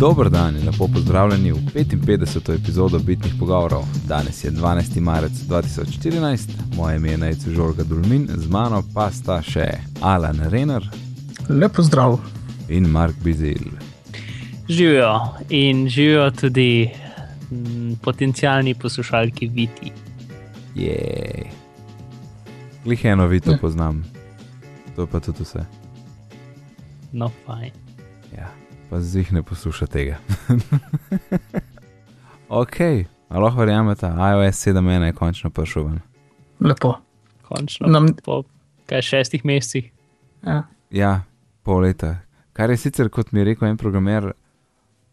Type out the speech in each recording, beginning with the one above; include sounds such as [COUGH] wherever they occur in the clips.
Dober dan in lepo pozdravljeni v 55. epizodo Bitnih pogovorov. Danes je 12. marec 2014, moje ime je Najcu Žorga Dulmin, z mano pa sta še Alan Renner Lepo zdrav. in Mark Bizil. Živijo in živijo tudi m, potencijalni poslušalki Viti. Je. Glih eno vito Ja. poznam, to pa tudi vse. No, fajn. Ja, pa zih ne posluša tega. [LAUGHS] ok, ali lahko verjamete, iOS 7.1 je končno prišel ven. Lepo. Končno. Nam, Po kaj šestih mesecih. ja. Ja, pol leta. Kar je sicer, kot mi je rekel en programer,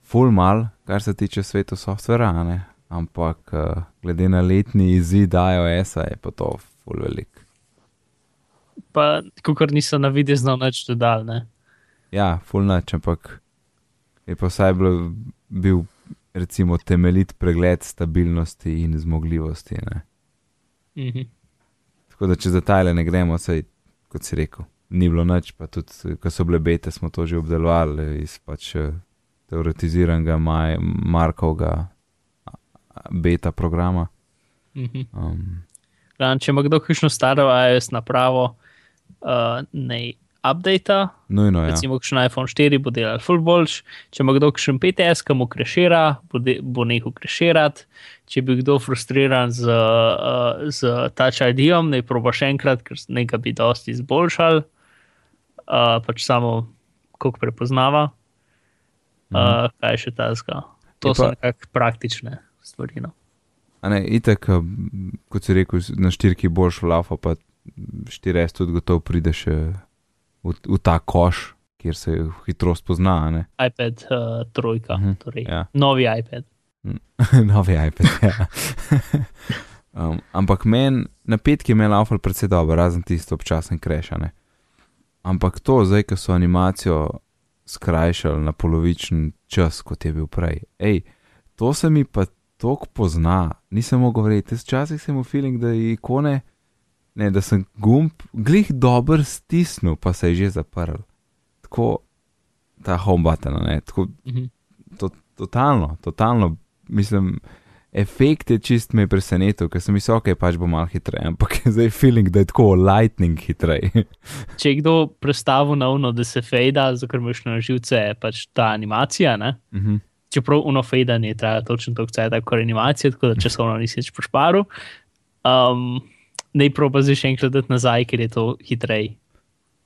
full mal, kar se tiče sveta softvera, a ne? ampak uh, glede na letni izid iOS-a je pa to full velik. Pa, kot niso na videz znal nič dodal. Ne? Ja, full noč, ampak je pa vsaj bil, bil recimo temeljit pregled stabilnosti in zmogljivosti. Ne? Mhm. Tako da če za tajle ne gremo, sej, kot si rekel, ni bilo nič, pa tudi, ko so bile bete, smo to že obdelovali iz pač teoretiziranega Maj- Markovega beta programa. Mhm. Um, Glavno, če ima kdo kakšno staro iOS napravo, uh, naj updata. nujno. Ja. Recimo, kakšen iPhone 4 bo delal full boljš, če ima kdo kakšen 5S, ki mu krešira, bo, de, bo nehal kreširati. Če bi kdo frustriran z, uh, z Touch ID-om, naj proba še enkrat, ker nekaj bi dosti izboljšal, uh, pač samo koliko prepoznava. Uh, kaj je še tazga? To Je so pa- nekako praktične stvari. No. A Ne, itek, eh, kot si rekel, na štirki boš vlafa, pa 4S tudi gotovo pride še v, v ta koš, kjer se hitrost pozna. ne. iPad uh, trojka, uh Mhm, -huh, torej, ja. novi iPad. [LAUGHS] Novi iPad. Ja. [LAUGHS] um, ampak meni na petki je imel Alfa precej dobro, razen tisto občasen krešane. Ampak to, zdaj, ko so animacijo skrajšali na polovičen čas, kot je bil prej. Ej, to se mi pa tako pozna, nisem mogel verjeti. Jaz Včasih sem imel feeling, da je ikone, ne, da sem gumb glih dober stisnil, pa se je že zaprl. Tako ta home button, ne, tako Uh -huh. totalno, totalno, mislim, efekt je čist me presenetil, ker sem mislil, ok, pač bo malo hitreje, ampak je zdaj feeling, da je tako lightning hitrej. [LAUGHS] če je kdo predstavil na uno, da se fejda, zato imaš na živce pač ta animacija. Ne? Mhm. Čeprav uno fejdanje traja točno toliko časa, kot animacija, tako da časovno nisi več pošparil. Um, ne proba zdaj še enkrat dati nazaj, ker je to hitrej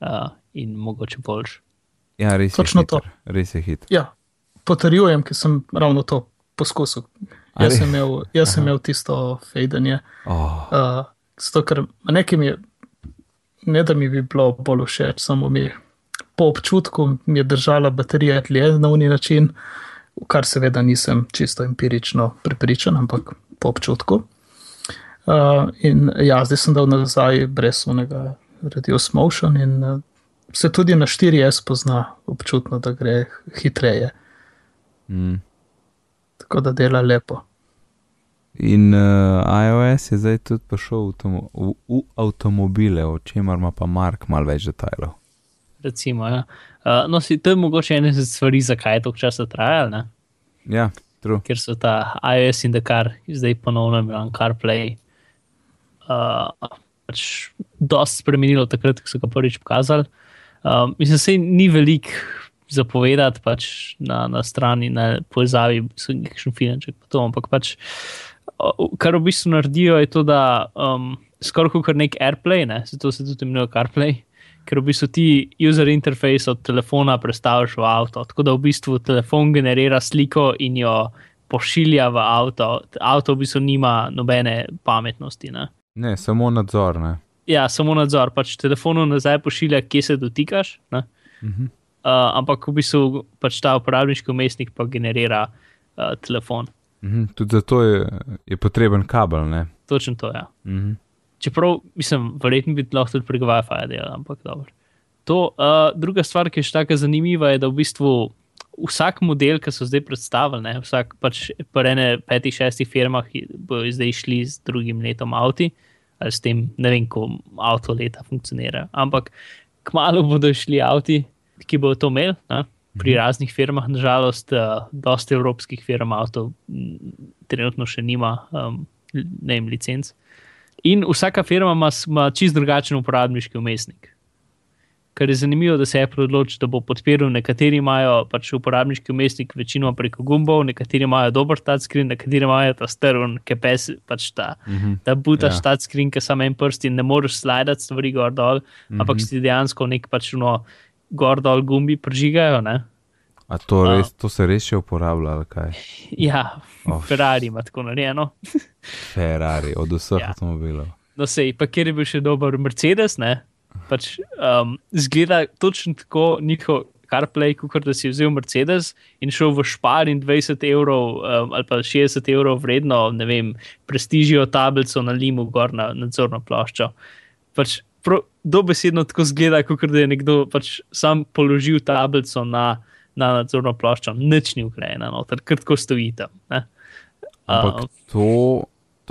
uh, in mogoče boljš. ja, res Točno je to. hiter, res je hit. ja, potrjujem, ker sem ravno to poskusil. Jaz sem imel, jaz sem imel tisto fejdanje. Oh, Uh, zato, ker nekaj mi je, ne da mi bi bilo bolj všeč, samo mi po občutku mi je držala baterija dlje na uni način, v kar seveda nisem čisto empirično prepričan, ampak po občutku. Uh, in ja, zdaj sem dal nazaj brez unega Reduce Motion in uh, se tudi na 4S pozna občutno, da gre hitreje, mm. tako da dela lepo. In uh, iOS je zdaj tudi prišel v, tomo, v, v avtomobile, o čemer ima pa Mark malo več detajlov. Recimo, ja. uh, no, si, to je mogoče ena izmed stvari, zakaj je toliko časa trajalo. ne? Ja, true. ker so ta iOS in Dakar zdaj ponovno imenovan CarPlay. Uh, pač dosti spremenilo takrat, ko so ga prvič pokazali. Um, mislim, da se ni veliko zapovedati pač na, na strani, na povezavi, so nekakšen finanček, pa ampak pač, uh, kar v bistvu naredijo, je to, da um, skoraj kot nek AirPlay, ne, zato se tudi imenuje CarPlay. Ker v bistvu ti user interface od telefona predstavljaš v avto. Tako da v bistvu telefon generira sliko in jo pošilja v avto. Avto v bistvu nima nobene pametnosti. Ne? Ne, samo nadzor. Ne. Ja, samo nadzor. Pač telefonu nazaj pošilja, kje se dotikaš. Ne? Mhm. Uh, ampak v bistvu pač ta uporabniški umestnik pa generira uh, telefon. Mhm. Tudi zato je, je potreben kabel. Ne. Točno to je. Ja. Mhm. Čeprav, mislim, verjetno bi lahko tudi prek WiFi delal, ampak dobro. To, uh, druga stvar, ki je še tako zanimiva, je, da v bistvu vsak model, ki so zdaj predstavili, ne, vsak pač po ene petih, šestih firmah bojo zdaj šli z drugim letom avti, ali s tem, ne vem, ko avto leta funkcionira. Ampak kmalo bodo šli avti, ki bodo to imeli, ne, pri raznih firmah, nažalost, uh, dosta evropskih firm avto trenutno še nima um, ne vem, licenc. In vsaka firma ima, ima čist drugačen uporabniški umestnik. Kar je zanimivo, da se je odločil, da bo podpiral. Nekateri imajo pač uporabniški umestnik večino preko gumbov, nekateri imajo dober touchscreen, nekateri imajo ta strun, ki pes, pač ta, mm -hmm. ta butaš ja. touchscreen, ki samo en prst in ne moreš slidati stvari gor dol, mm -hmm. ampak si dejansko nek pač no, gor dol gumbi prižigajo. Ne? A to, res, to se res še uporablja, ali kaj? [LAUGHS] Ja, oh. Ferrari ima tako narejeno. Ferrari, od vseh ja. avtomobilov. No, sej, pa kjer je bil še dober Mercedes, ne? Pač um, zgleda točno tako njihov CarPlay, kot da si vzel Mercedes in šel v špar in 20 evrov um, ali pa 60 evrov vredno, ne vem, prestižijo tablico na limu gor na nadzorno ploščo. Pač dobesedno tako zgleda, kot da je nekdo pač sam položil tablico na, na nadzorno ploščo, nič ni ukrejeno, noter, krtko stoji tam. Ne? Ampak um, to,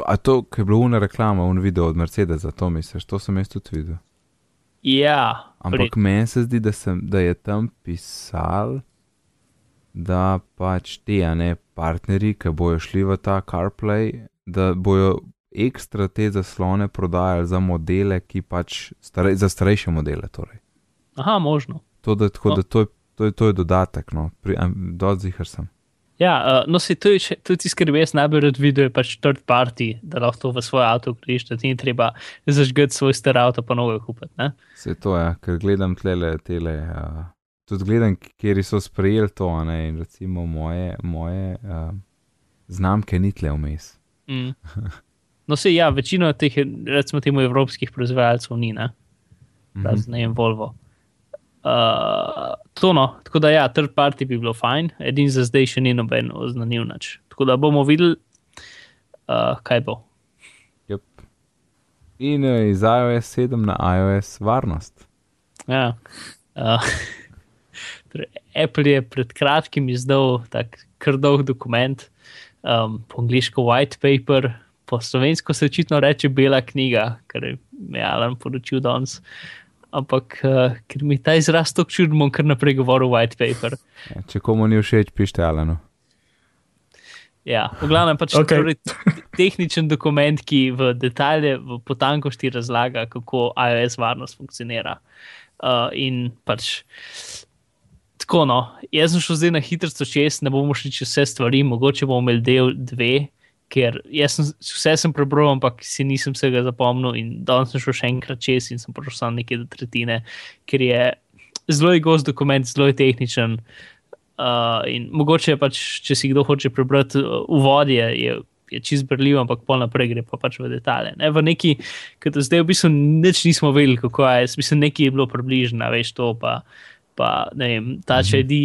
to, to, ki je bilo uno reklama, uno video od Mercedesa, to misliš, to sem jaz tudi videl. Ja, Ampak meni se zdi, da, sem, da je tam pisal, da pač ti, a ne partnerji, ki bojo šli v ta CarPlay, da bojo ekstra te zaslone prodajali za modele, ki pač starej, za starejše modele. Torej. Aha, možno. To, da, tako, no. da to, je, to, je, to je dodatek, no, dodzihar sem. Ja, uh, no, se tudi, tudi skrbi, jaz najbolj rad vidim, pač third party, da lahko v svoj avto greš, da ti ni treba zažgati svoj star avto, pa novo kupiti. Se to je, ja, ker gledam tlele, tele, uh, tudi gledam, kjer so sprejeli to, ne, in recimo moje, moje uh, znamke ni tle vmes. Mm. [LAUGHS] No, se ja, večino teh, recimo, temu evropskih proizvajalcev ni, ne, mm -hmm. razen Volvo. Uh, to no, tako da ja, third party bi bilo fajn, edin za zdaj še ni noben oznanil nič. Tako da bomo videli, uh, kaj bo. Yep. In uh, iz iOS 7 na iOS varnost. Ja. Uh, [LAUGHS] torej, Apple je pred kratkim izdal tak kar dolg dokument, um, po angliško white paper, po slovensko se očitno reče bela knjiga, kar je Alan poročil danes ampak uh, ker mi ta izraz tako čudno, bom kar naprej govoril white paper. Ja, če komu ni všeč, pišite Alenu. Ja, v glavnem pač okay. torej, tehničen dokument, ki v detalje, v potankosti razlaga, kako iOS varnost funkcionira. Uh, in pač tako, no, jaz sem šel zdaj na hitro čez, ne bomo šli čez vse stvari, mogoče bomo imeli del dve, ker sem, vse sem prebral, ampak si nisem vsega zapomnil. In danes sem šel še enkrat čez in sem prišel samo nekaj do tretjine, ker je zelo gost dokument, zelo tehničen. Uh, in mogoče pač, če si kdo hoče prebrati uh, uvodje, je, je čist brljiv, ampak pol naprej gre pa pač v detalje. Ne? V neki, ki do zdaj v bistvu nič nismo vedeli, kako je, mislim, nekaj je bilo približno, veš to pa pa ne vem, ta če edi,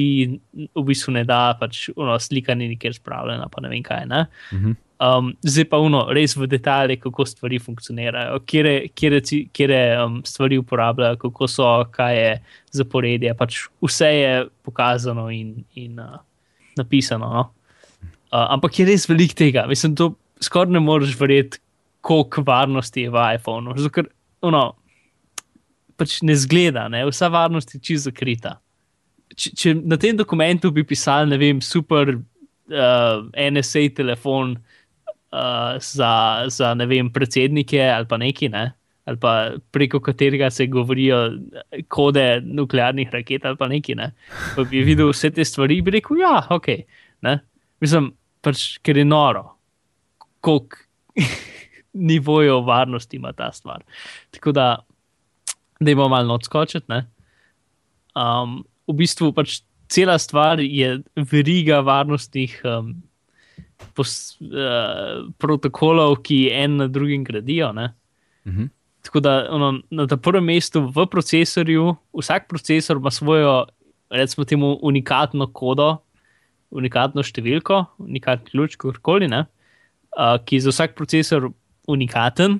v bistvu ne da, pač ono, slika ni nikjer spravljena, pa ne vem kaj. Ne? Um, zdaj pa uno, res v detalje, kako stvari funkcionirajo, kje um, stvari uporabljajo, kako so, kaj je zaporedje. Pač vse je pokazano in, in uh, napisano. No? Uh, ampak je res veliko tega. Mislim, da skoraj ne moreš verjeti, koliko varnosti je v iPhonu. Zato, ker, ono, pač ne zgleda, ne? vsa varnost je čisto zakrita. Če, če na tem dokumentu bi pisali, ne vem, super uh, NSA telefon uh, za, za ne vem, predsednike ali pa neki, ne? ali pa preko katerega se govorijo kode nuklearnih raket ali pa neki, ne? pa bi videl vse te stvari in bi rekel, ja, ok. Ne? Mislim, pač, ker je noro, koliko [LAUGHS] nivojev varnosti ima ta stvar. Tako da da jim malo odskočiti. Um, v bistvu pač cela stvar je veriga varnostnih um, pos, uh, protokolov, ki en na drugim gradijo. Mhm. Tako da ono, na prvem mestu v procesorju, vsak procesor ima svojo, recimo, temu unikatno kodo, unikatno številko, unikatni ključ, kakorkoli, uh, ki je za vsak procesor unikaten,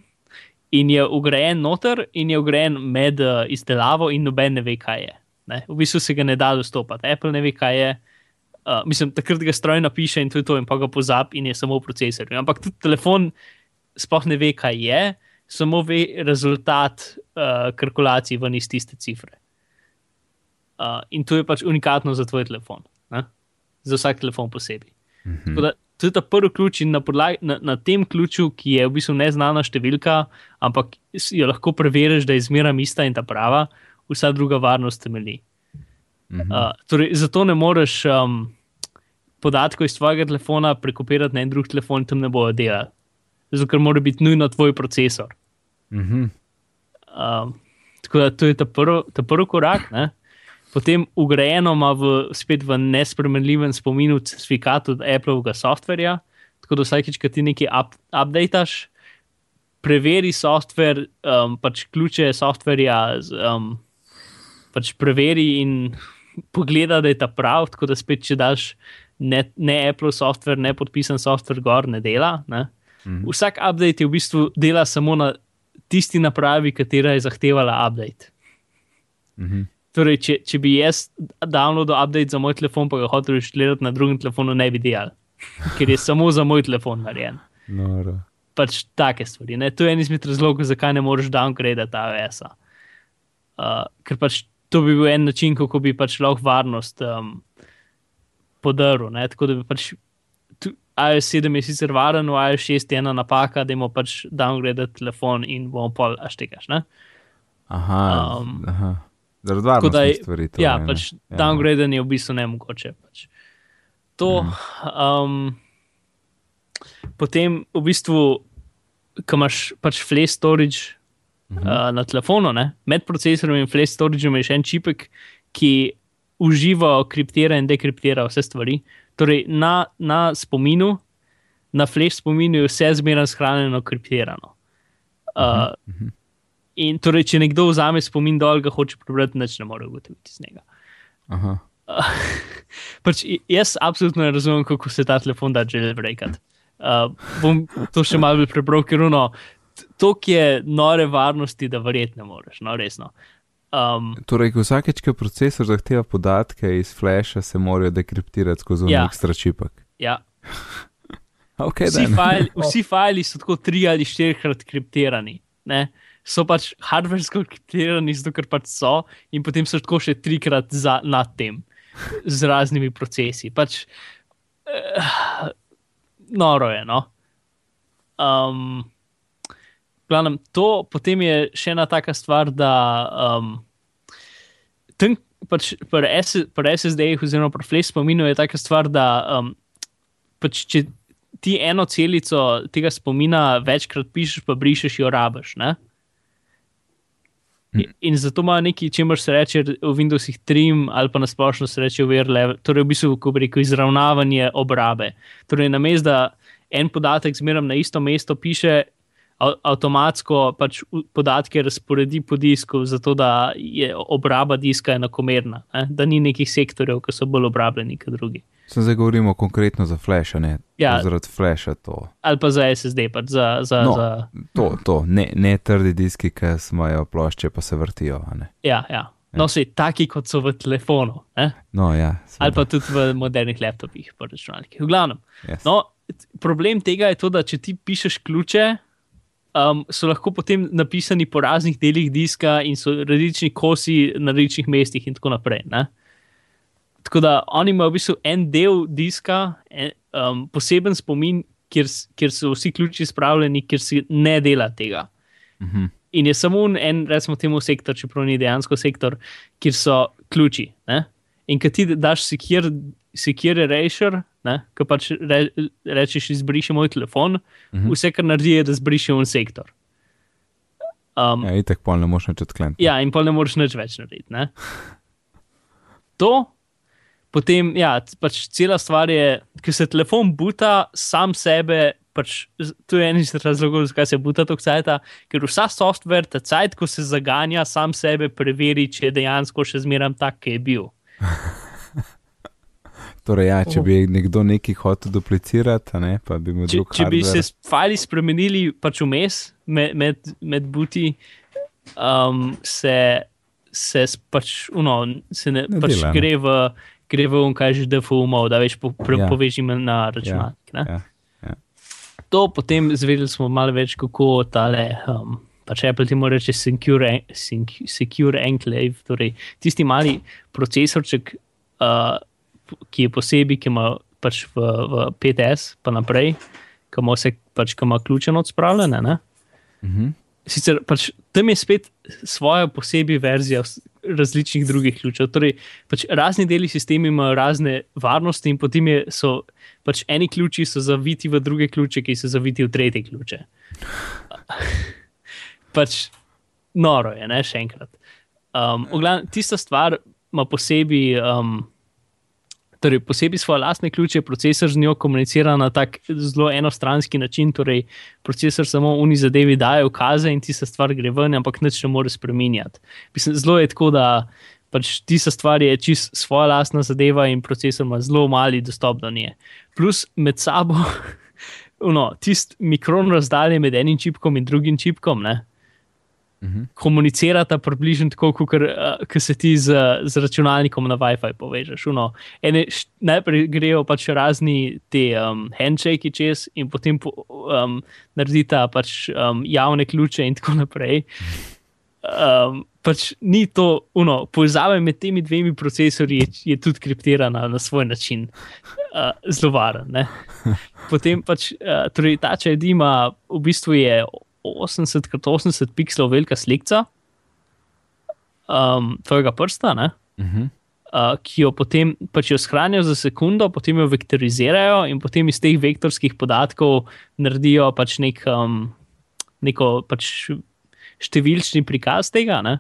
in je ugrajen noter, in je ugrajen med uh, izdelavo, in noben ne ve, kaj je. Ne? V bistvu se ga ne da dostopati. Apple ne ve, kaj je. Uh, mislim, takrat ga stroj napiše in to je to, in pa ga pozab, in je samo v procesorju. Ampak tudi telefon sploh ne ve, kaj je, samo ve rezultat uh, kalkulacij ven iz tiste cifre. Uh, in to je pač unikatno za tvoj telefon, ne? za vsak telefon posebej. Mhm. Da, to je ta prvi ključ in na, podlagi, na, na tem ključu, ki je v bistvu neznana številka, ampak jo lahko preveriš, da je zmeraj ista in ta prava, vsa druga varnost temelji. Mhm. Uh, torej, zato ne moreš um, podatkov iz tvojega telefona prekopirati na en drug telefon, tam ne bojo delali. Zato, ker mora biti nujno tvoj procesor. Mhm. Um, tako da to je ta prvi ta prvi korak. Ne? Potem ugrajeno ima v, spet v nespremenljivem spominu certifikat od Appleovega softverja, tako da vsakeč, ko ti nekaj up, updateš, preveri softver, um, pač ključe softverja, um, pač preveri in [LAUGHS] pogleda, da je ta prav, tako da spet, če daš ne, ne Apple softver, ne podpisan softver gor, ne dela. Ne? Mhm. Vsak update je v bistvu dela samo na tisti napravi, katera je zahtevala update. Mhm. Torej, če, če bi jaz downloadil update za moj telefon, pa ga hotel inštalirati na drugem telefonu, ne bi delal, ker je samo za moj telefon narejen. Noro. Pač take stvari. Ne? To je en izmed razlogov, zakaj ne moreš downgradati AWS-a. Uh, ker pač to bi bil en način, kako bi pač lahko varnost um, podaril. Ne? Tako da bi pač iOS 7 je sicer varen, v iOS 6 je ena napaka, da imamo pač downgradati telefon in bomo pol aštekaš. Aha. Um, aha. Zaradi Tako da je- stvari. torej, Ja, ne. pač Ja. downgrading je v bistvu nemogoče. Pač. To, um, potem v bistvu, ko imaš pač flash storage uh -huh. uh, na telefonu, ne? med procesorjem in flash storagem je še en čipek, ki uživa, kriptira in dekriptira vse stvari. Torej, na, na spominu, na flash spominu je vse zmeraj shranjeno, kriptirano. Uh, In torej, če nekdo vzame spomin dol, ga hoče prebrati, nič ne more ugotoviti iz njega. Aha. [LAUGHS] Pač jaz absolutno ne razumem, kako se ta telefon da jailbreakati. Uh, bom to še malo bolj prebral, ker ono, to je nore varnosti, da verjetno ne moreš, no resno. Um, Torej, vsakeč, ko procesor zahteva podatke iz flasha, se morajo dekriptirati skozi Ja. ja. ekstra čipek. ja. [LAUGHS] Okay, vsi, fajli, [LAUGHS] vsi fajli so tako tri ali štirikrat kriptirani. Ne? So pač hardversko kriptirani, zato ker pač so, in potem so tako še trikrat za, nad tem, z raznimi procesi. Pač, uh, noro je. No? Um, glavnem, to potem je še ena taka stvar, da um, tam, pač pri, S, pri SSD-jih, oziroma pri flash spominu, je taka stvar, da um, pač če ti eno celico tega spomina večkrat pišeš, pa brišeš, jo rabiš. Ne? In- In zato ima nekaj, čemer se reče v Windowsih trim ali pa nasplošno se reče wear level, torej v bistvu, ko bi rekel, izravnavanje obrabe. Torej, namesto da en podatek zmeraj na isto mesto piše, av- avtomatsko pač podatke razporedi po disku, zato da je obraba diska enakomerna, ne? da ni nekih sektorjev, ki so bolj obrabljeni kot drugi. Sem zdaj govorimo konkretno za flash, ne Ja. zaradi flasha to. Ali pa za SSD, pač za. za, No. za To, to. Ne, ne trdi diski, ki imajo plošče, pa se vrtijo. a ne. ja, ja. No, vse taki, kot so v telefonu, ne? No, ja. ali pa seveda. tudi v modernih laptopih, pa računalnikih. V glavnem. Yes. No, problem tega je to, da če ti pišeš ključe, um, so lahko potem napisani po raznih delih diska in so različni kosi na različnih mestih, in tako naprej. Ne? Tako da oni imajo v bistvu en del diska, en, um, poseben spomin, kjer, kjer so vsi ključi spravljeni, kjer se ne dela tega. Mhm. In je samo en, recimo, temu sektor, čeprav ni dejansko sektor, kjer so ključi. Ne? In ko ti daš sekir, sekir erasure, ki pač re, rečeš, izbriši moj telefon, uh Mhm. -huh. vse, kar naredi, je, da zbriši un sektor. Um, Ja, itek pol ne moš nič odkleniti. Ja, in pa ne moreš več narediti. Ne? [LAUGHS] To, potem, ja, pač cela stvar je, ker se telefon buta sam sebe. Pač, to je en izmed razlogov, zakaj se buta tako cajta, ker vsa software, ta cajt, ko se zaganja, sam sebe preveri, če je dejansko še zmeraj tak, ki je bil. [LAUGHS] Torej, ja, če bi nekdo nekaj hotel duplicirati, ne, pa bi imel Če, drug če bi se fajli spremenili pač vmes med, med, med buti, um, se, se pač, uno, se ne, Ne pač dela, ne. gre v, on, kaj že DFU, da veš, po, pre, Ja. ja. poveži me na računalnik. Ja. Ja. To potem zvedeli smo malo več, kako tale um, pač Apple ti mora reči secure, secure enclave, torej tisti mali procesorček, uh, ki je posebej, ki ima pač v, v PTS, pa naprej, ki ima vse, pač, ki ima ključe odspravljene. Ne? Mhm. Sicer pač tam je spet svoja posebej verzija različnih drugih ključev. Torej, pač razni deli sistema imajo razne varnosti, in potem je, so pač eni ključi zaviti v druge ključe, ki so zaviti v tretje ključe. [LAUGHS] pač noro je, ne še enkrat. Um, v glavnem, tista stvar ima posebej. Um, Torej, posebej svoje lastne ključe, procesor z njo komunicira na tak zelo enostranski način. Torej, procesor samo uni zadevi daje ukaze in tista stvar gre ven, ampak nič ne more spremenjati. Zelo je tako, da pač tista stvar je čist svoja lastna zadeva in procesor ima zelo mali dostop do nje. Plus med sabo, [LAUGHS] no, tisti mikron razdalje med enim čipkom in drugim čipkom, ne, Mhm. komunicirata približno tako, kot uh, se ti z, z računalnikom na WiFi povežeš. Uno, ene, š, najprej grejo pač razni ti um, handshake čez in potem po, um, naredita pač um, javne ključe in tako naprej. Um, pač ni to, uno, povezava med temi dvemi procesori je, je tudi kriptirana na svoj način, uh, zelo varen. ne. [LAUGHS] Potem pač uh, torej, ta ČED ima v bistvu je 80 krat 80 pixelov velika slika um, tvojega prsta, ne, Mhm. uh, ki jo potem pač jo shranijo za sekundo, potem jo vektorizirajo in potem iz teh vektorskih podatkov naredijo pač nek, um, neko pač številčni prikaz tega. Ne.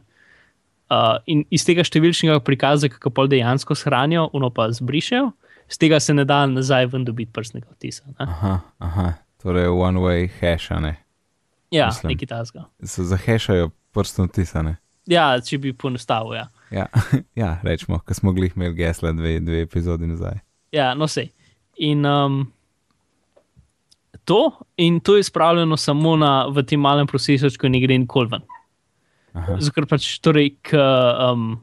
Uh, in iz tega številčnega prikaza, ga pol dejansko shranijo, uno pa zbrišejo, z tega se ne da nazaj ven dobiti prstnega odtisa. Ne? Aha, aha, torej one way hash, ne. Ja, Mislim. nekaj tasga. Zahešajo prstno tisane. Ja, če bi poenostavil. Ja. Ja, [LAUGHS] ja rečemo, ko smo glih imeli gesla dve, dve epizodi nazaj. Ja, no sej. In um, to, in to je spravljeno samo na, v tem malem procesorčku, ne gre nikoli ven. Zato, ker pač, torej, k, um,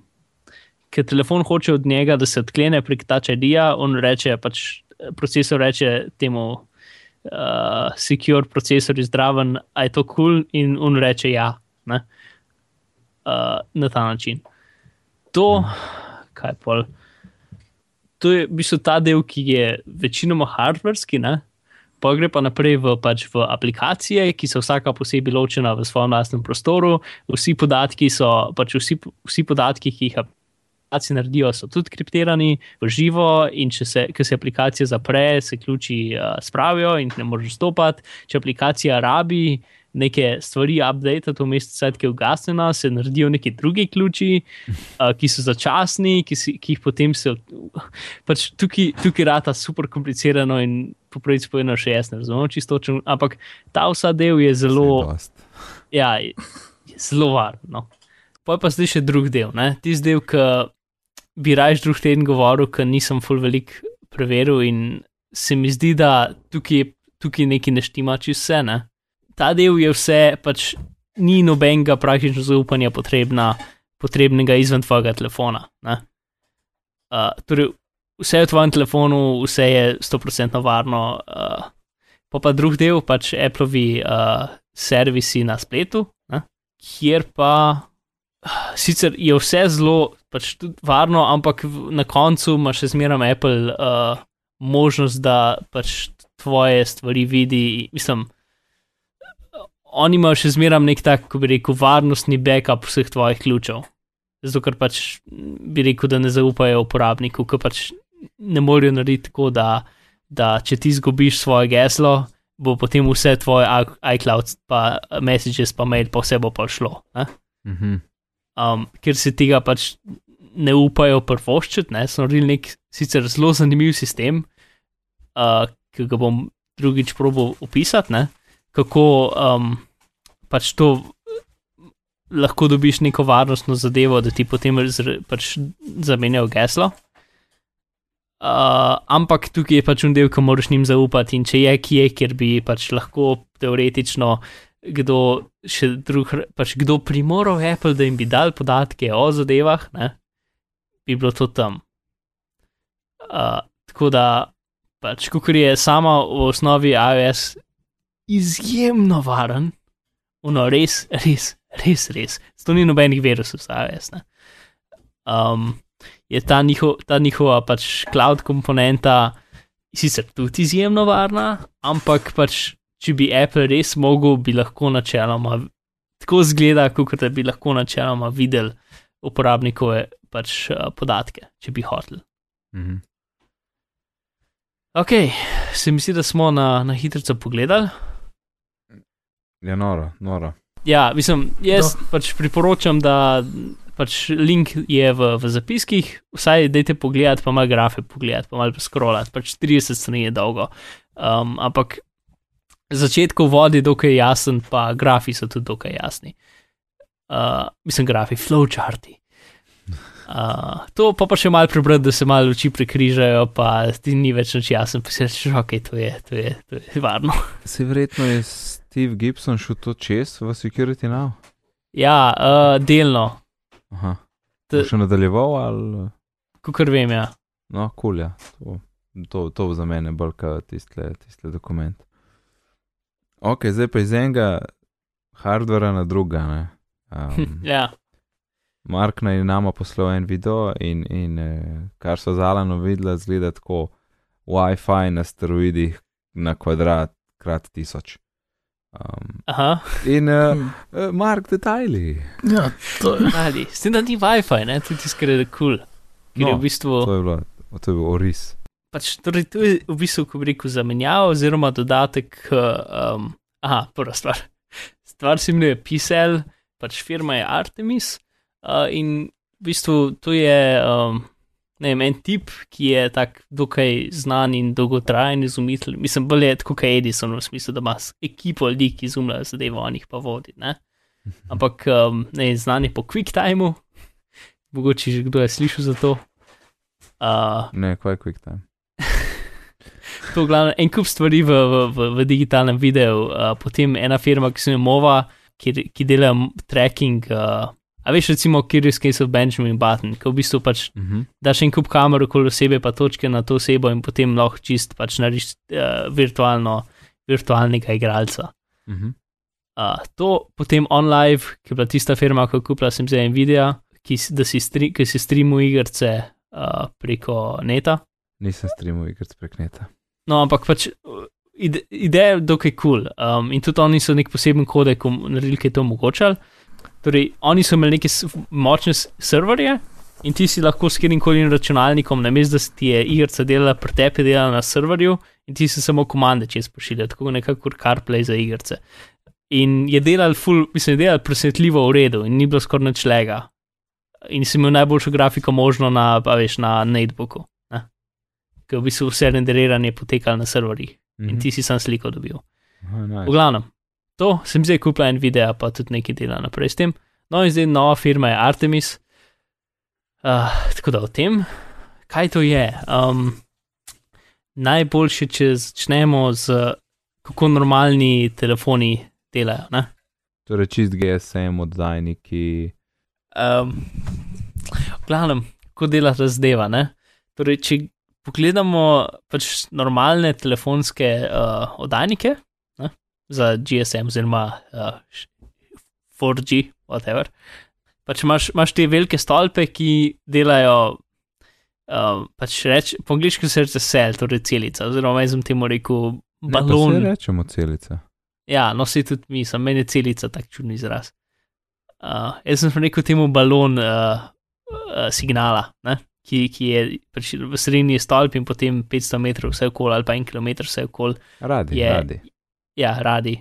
ker telefon hoče od njega, da se odklene prek Touch ID-ja, on reče, pač procesor reče temu uh, secure procesorju zdraven, a je to kul, cool? in on reče ja. Ne? Uh, na ta način. To, kaj pol. To je v bistvu ta del, ki je večinoma hardverski, ne? pa gre pa naprej v, pač v aplikacije, ki so vsaka posebej ločena v svojem lastnem prostoru. Vsi podatki, so, pač vsi, vsi podatki ki jih aplikacije naredijo, so tudi kriptirani v živo, in če se, ko se aplikacija zapre, se ključi uh, spravijo in ne moreš stopati. Če aplikacija rabi neke stvari update, to svet, ki je ugasnjena, se naredijo neki drugi ključi, uh, ki so začasni, ki, si, ki jih potem se. Pač tukaj, tukaj rata super komplicirano in popravic povedano še jaz ne razumem čisto, točno, ampak ta vsa del je zelo. Ja, je je zelo varen. No. Pa je pa zdaj še drug del. ne. Tisti del, ki bi raje drug teden govoril, ker nisem full velik preveril in se mi zdi, da tukaj, tukaj nekaj ne štima čez vse. Ne. Ta del je vse, pač ni nobenega praktično zaupanja potrebna, potrebnega izven tvojega telefona. Uh, torej, vse je v tvojem telefonu, vse je 100% varno. Uh, pa pa drug del, pač Appleovi uh, servisi na spletu, ne, kjer pa sicer je vse zelo pač tudi varno, ampak na koncu ima še zmeraj Apple uh, možnost, da pač tvoje stvari vidi. Mislim, oni imajo še zmeraj nek tak, ko bi rekel, varnostni backup vseh tvojih ključev. Zato, ker pač bi rekel, da ne zaupajo uporabniku, ker pač ne morejo narediti tako, da, da če ti izgubiš svoje geslo, bo potem vse tvoje iCloud, pa messages, pa mail, pa vse bo pa šlo. Ne? Mhm. um, ker se tega pač ne upajo prvoščiti, ne, so naredili nek sicer zelo zanimiv sistem, uh, ki ga bom drugič probo opisati, ne, kako um, pač to lahko dobiš neko varnostno zadevo, da ti potem pač zamenjajo geslo. Uh, ampak tukaj je pač un del, ki moraš njim zaupati, in če je kje, kjer bi pač lahko teoretično kdo še drug, pač kdo primoral Apple, da jim bi dal podatke o zadevah, ne, bi bilo to tam. Uh, tako da, pač, kot je sama v osnovi iOS izjemno varen, uno, res, res, res, res. To ni nobenih virusov, veš. Um, je ta, njiho, ta njihova pač cloud komponenta sicer tudi izjemno varna, ampak pač, če bi Apple res mogel, bi lahko načeloma tako zgleda, kot da bi lahko načeloma videl uporabnikove pač, uh, podatke, če bi hotel. Mhm. Ok, se mi zdi, da smo na, na hitro pogledali. Je noro, noro. Ja, mislim, jaz no. pač priporočam, da pač link je v, v zapiskih, vsaj dajte pogledati, pa malo grafe pogledati, pa malo skrolati, pač 30 strani je dolgo. Um, ampak začetku vodi je dokaj jasen, pa grafi so tudi dokaj jasni. Uh, mislim, grafi, flowcharti. Uh, to pa, pa še malo prebrati, da se malo oči prekrižajo, pa ti ni več noč jasen, pa si rečeš, ok, to je, to je, to je varno. [LAUGHS] Se verjetno je Steve Gibson šel to čez v Security Now? Ja, uh, delno. Aha. Te... Še nadaljeval ali? Kukor vem, ja. No, kul cool, ja. To, to, to za mene bolj kot tiste, tiste dokument. Ok, zdaj pa iz enega hardvera na druga. Um, [LAUGHS] ja. Mark naj nama poslal en video in, in eh, kar so zalano videla, zgleda tako WiFi na steroidih na kvadrat krat tisoč. Um, Aha. In uh, uh, Mark, detajli. Ja, to je. Ali, s tem, da ni WiFi, ne, tudi tiskar je kul. Ker No, je v bistvu. To je bilo, to je bil oris. Pač, torej, to je v bistvu, ko bi rekel, zamenjava oziroma dodatek. k, Um, aha, prva stvar. Stvar se imenuje Pisel, pač firma je Artemis. Uh, in v bistvu to je um, vem, en tip, ki je tak dokaj znan in dolgotrajen izumitelj. Mislim, bolje je kot Edison, v smislu, da ima ekipo ljudi, ki izumljajo zadeve, on jih pa vodi. Ne? Ampak um, ne, znan je po QuickTimeu, mogoče že kdo je slišal za to. Uh, Ne, kaj quick time. [LAUGHS] to je glavno en kup stvari v, v, v, v digitalnem videu, uh, potem ena firma, ki se imenuje Mova, ki, ki dela tracking. Uh, a veš, recimo, Curious Case of Benjamin Button, ki v bistvu pač Uh -huh. daš en kup kamer okoli osebe, pa točke na to osebo in potem lahko čist pač narediš uh, virtualno, virtualnega igralca. Uh -huh. Uh, to potem OnLive, ki je bila tista firma, ki je kupila sem zdaj Nvidia, ki, si, stri, ki si streamuje igrice uh, preko neta. Nisem streamal igric prek neta. No, ampak pač uh, ide, ideja je dokaj kul. Cool. Um, in tudi oni so nek poseben kodek naredili, ki je to omogočal. Torej, oni so imeli neke močne serverje in ti si lahko s katerim koli računalnikom, namesto da se ti je igrica delala, pri tebi delala na serverju in ti si samo komande čez pošiljal, tako nekako CarPlay za igrice. In je delal, ful, mislim, je delal presenetljivo v redu in ni bilo skoraj nič lega. In si imel najboljšo grafiko možno na, a veš, na notebooku. ne. Ker v bistvu vse renderiranje potekalo na serverjih Uh in ti si sam sliko dobil. Aha, nice. V glavnem, to sem zdaj kupila en video, pa tudi nekaj dela naprej s tem. No, in zdaj nova firma je Artemis. Uh, tako da o tem, kaj to je. Um, najboljše, če začnemo z kako normalni telefoni delajo. Ne? Torej, čist GSM oddajniki. Um, v glavnem, kako dela ta zdeva. Ne? Torej, če pogledamo pač normalne telefonske uh, oddajnike? Za GSM, oziroma uh, š- 4G, whatever. Pač imaš, imaš te velike stolpe, ki delajo. Uh, pač reč, po angliški se reče cel, torej celica, oziroma jaz sem temu rekel Ne, pa balon. saj rečemo celica. Ja, no, se tudi mi, sem meni celica tak čudni izraz. Uh, jaz sem rekel temu balon uh, uh, signala, ne? ki, ki je pač v sredini je stolp in potem 500 metrov vse okoli ali pa en kilometr vse okoli. Radi, Je- radi. Ja, radi.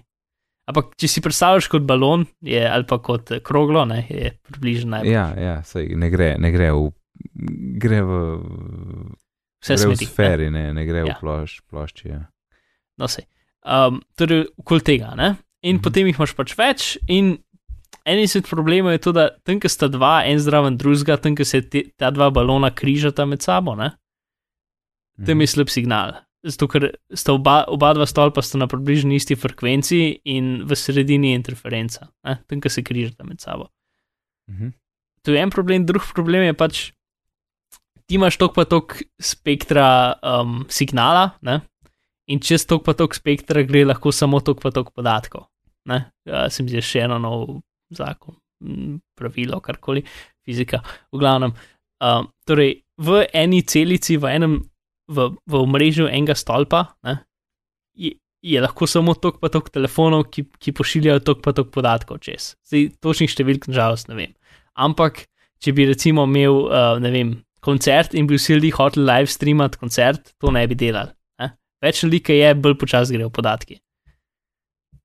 Ampak, če si predstavljaš kot balon je, ali pa kot eh, kroglo, ne, je približno najbolj. Ja, ja, saj ne gre, ne gre v. Gre v, Vse gre v smeti. ne. sferi, ne, ne gre Ja. v plošč, plošči. Ja. No, sej. Um, torej, okoli tega. Ne? In Mhm. potem jih imaš pač več, in en izmed problemov je to, da tam, ki sta dva, en zraven drugega, tam, ki se te, ta dva balona križata med sabo, ne? tam Mhm. je slab signal. Zato, ker sta oba, oba dva stolpa sta na približno isti frekvenci in v sredini je interferenca, ne? tam, ki se križata med sabo. Mhm. To je en problem, drug problem je pač, ti imaš tok pa tok spektra um, signala, ne? in čez tok pa tok spektra gre lahko samo tok pa tok podatkov. ne, uh, se mi zdi še eno nov zakon, pravilo, karkoli, fizika, v glavnem. Uh, torej, v eni celici, v enem, v, v mrežu enega stolpa, ne, je, je lahko samo tok pa tok telefonov, ki, ki pošiljajo tok pa tok podatkov čez. Zdaj, točnih številk, nažalost, ne vem. Ampak, če bi recimo imel, uh, ne vem, koncert in bi vsi ljudje hoteli live streamati koncert, to ne bi delali. Ne? Več ljudi, je, bolj počasi grejo podatki.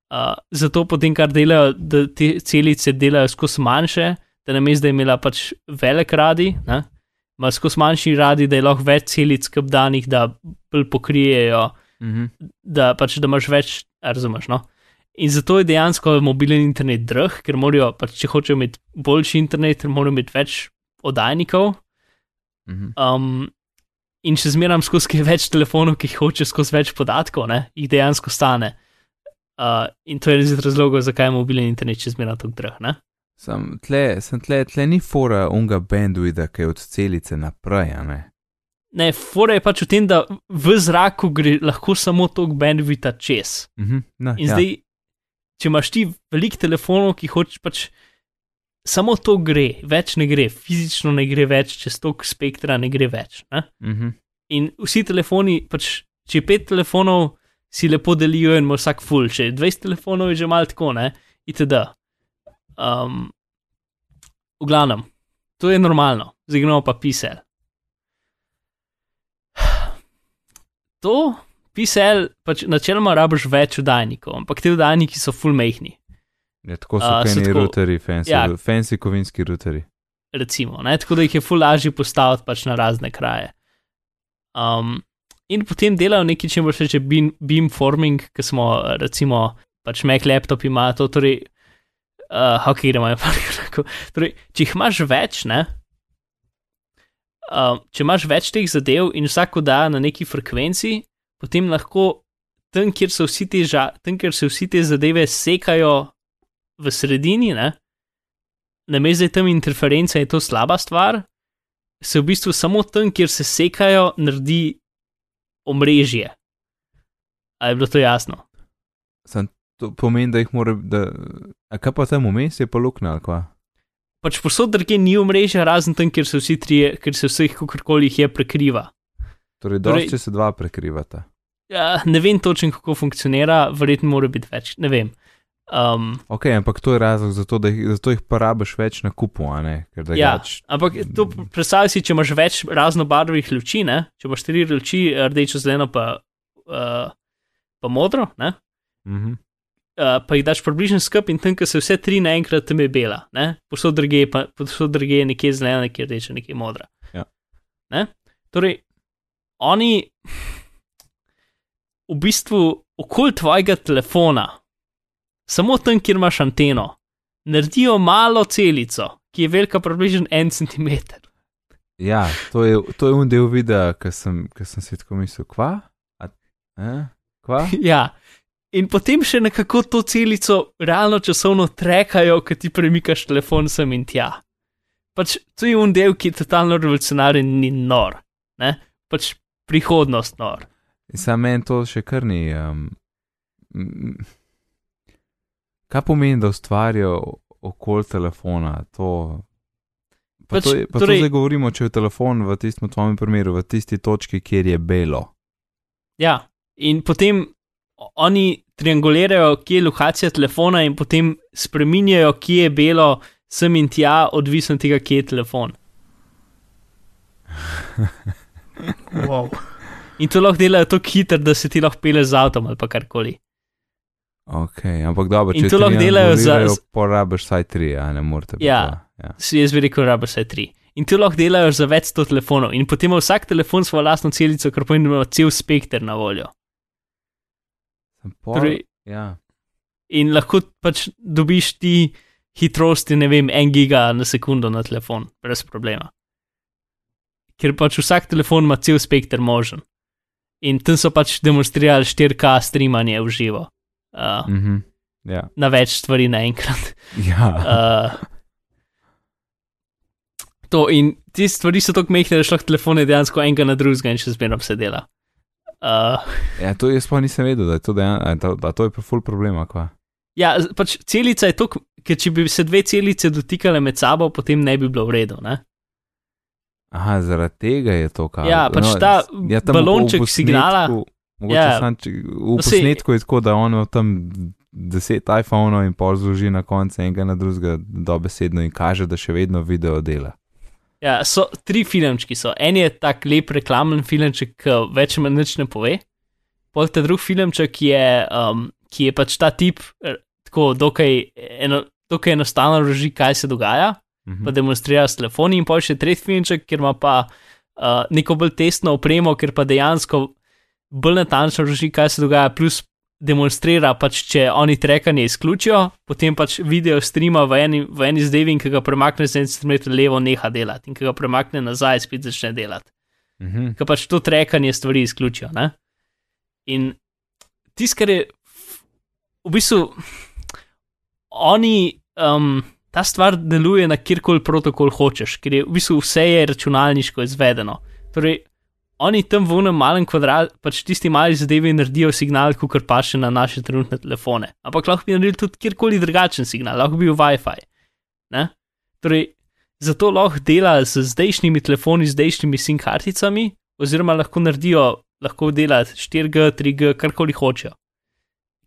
Uh, zato potem, kar delajo, da te celice delajo skozi manjše, da na mestu, da je imela pač velik radi, ima skozi manjši radi, da je lahko več celic kapdanih, da bolj pokrijejo, Mhm. da pač da imaš več, razumeš. No? In zato je dejansko mobilen internet drag, ker morajo, pač, če hočejo imeti boljši internet, morajo imeti več oddajnikov. Mhm. Um, in še zmeraj skozi več telefonov, ki jih hoče skozi več podatkov, ne, jih dejansko stane. Uh, in to je res razlog, zakaj je mobilen internet še zmeraj tako drag. Ne? Sam tle, sem tle, tle ni fora unga bandwidha, ki je od celice naprej, a ne. Ne, fora je pač v tem, da v zraku gre lahko samo tok bandwidha čez. Mhm. No, In ja. zdaj, če imaš ti veliko telefonov, ki hočeš pač. Samo to gre, več ne gre, fizično ne gre več, čez tok spektra ne gre več. Ne? Mhm. In vsi telefoni, pač, če je pet telefonov, si lepo delijo in ima vsak full, če je 20 telefonov, je že malo tako, ne, itd. Um, v glavnem, to je normalno, zdaj gremo pa pisel. [SIGHS] To, pisel, pač načeloma rabiš več oddajnikov, ampak ti oddajniki so full mehni. Ja, tako so kaj tako- ruteri, fancy, Ja. fancy kovinski ruteri. recimo, ne? tako da jih je ful lažje postaviti pač na razne kraje. Um, in potem delajo nekaj, če reče beam, beamforming, ki smo recimo pač Mac laptop ima to, torej, uh, ok, gremo je pa tako. Torej, če jih imaš več, ne? Uh, če imaš več teh zadev in vsako da na neki frekvenci, potem lahko tam, kjer so vsi te, ža, tam, se vsi te zadeve sekajo v sredini, ne? namesto da je tam interferenca, je to slaba stvar, se v bistvu samo tam, kjer se sekajo, naredi omrežje. Ali je bilo to jasno? Sam to pomeni, da jih mora, da, a kaj pa tam vmes je pa luknja ali kva? Pač posod drugje ni omrežja, razen tam, kjer se vsi trije, ker se vseh kakorkoli jih je prekriva. Torej, Torej- dosti, če se dva prekrivata. Ja, ne vem točno, kako funkcionira, verjetno mora biti več, ne vem. Um, Ok, ampak to je razlog za to, da jih, zato jih porabiš več na kupu, a ne? Ker Ja, drugač- ampak to predstavljaj si, če imaš več raznobarvnih luči, ne? če imaš tri luči, rdečo, zeleno, pa, uh, pa modro, ne? Mhm. Uh, pa jih daš približno skup in tam, ko se vse tri naenkrat tam je bela, posod druge, pa posod druge je nekje zelena, nekje rdeča, nekje modra. Ja. Ne? Torej, oni v bistvu okoli tvojega telefona, samo tam, kjer imaš anteno, naredijo malo celico, ki je velika približno en centimeter. Ja, to je, to je un del videa, ki sem, sem si tako mislil, kva? A, eh? Kva? [LAUGHS] Ja. In potem še nekako to celico realno časovno trekajo, ko ti premikaš telefon sem in tja. Pač to je un del, ki je totalno revolucionaren in nor. Ne? Pač prihodnost nor. Sam meni to še kar ni. Um, kaj pomeni, da ustvarijo okoli telefona? To, pa Pač, to, je, pa torej- to zdaj govorimo, če je telefon v tistem tvojem primeru, v tisti točki, kjer je belo. Ja, in potem oni triangulirajo, kje je lokacija telefona, in potem spreminjajo, kje je belo, sem in tja, odvisno od tega, kje je telefon. [LAUGHS] Wow. In to lahko delajo tako hitro, da se ti lahko peleš z avtom ali pa karkoli. Ok, ampak dobro, če to lahko delajo za- Porabiš vsaj tri, a ne morete. pa Ja. dva, ja. si jaz bi rekel, rabiš vse tri. In to lahko delajo za več sto telefonov, in potem ima vsak telefon svojo lastno celico, kar pomeni, da ima cel spekter na voljo. Pol, Torej, ja. in lahko pač dobiš ti hitrosti, ne vem, en giga na sekundo na telefon, brez problema. Ker pač vsak telefon ima cel spekter možen. In tam so pač demonstrirali 4K streamanje v živo. Uh, Mhm. ja. na več stvari naenkrat. [LAUGHS] ja. Uh, to in te stvari so tako mehke, da šlo telefone dejansko enega na drugega in še zmeraj se dela. Uh, [LAUGHS] ja, to jaz pa nisem vedel, da je to, dejan, a, da, da to je pa ful problema, kva. Ja, pač celica je to, ker če bi se dve celice dotikale med sabo, potem ne bi bilo v redu. Ne? Aha, zaradi tega je to kar. Ja, pač ta tam balonček v posnetku- signala- Mogoče Ja. ja. sam, če, v No, posnetku je tako, da on ima tam deset iPhonov in pol zloži na koncu enega na drugega dobesedno in kaže, da še vedno video dela. Ja, so tri filmčki. So. En je tak lep reklamen filmček, ki več ali manj nič ne pove. Pol ta drugi filmček je, um, ki je pač ta tip, eh, tako dokaj, eno, dokaj enostavno razloži, kaj se dogaja, Mhm. pa demonstrira s telefoni, in pol še tretji filmček, kjer ima pa uh, neko bolj testno opremo, ker pa dejansko bolj natančno razloži, kaj se dogaja, plus demonstrira, pač, če oni trekanje izključijo, potem pač video streama v eni, v eni zdevi in ki ga premakne za en centimeter levo, neha delati in ki ga premakne nazaj, spet začne delati. Mhm. Ker pač to trekanje stvari izključijo. Ne? In tisto, kar je v bistvu, oni, um, ta stvar deluje na kjerkoli protokol hočeš, ker je v bistvu vse je računalniško izvedeno. Torej, oni tam v unem malem kvadratu, pač tisti mali zadevi naredijo signal, kot pa še na naše trenutne telefone. Ampak lahko bi naredili tudi kjerkoli drugačen signal, lahko bi bil WiFi. Ne? Torej, zato lahko dela z zdajšnjimi telefoni, zdajšnjimi SIM karticami, oziroma lahko naredijo, lahko dela 4G, 3G, karkoli hočejo.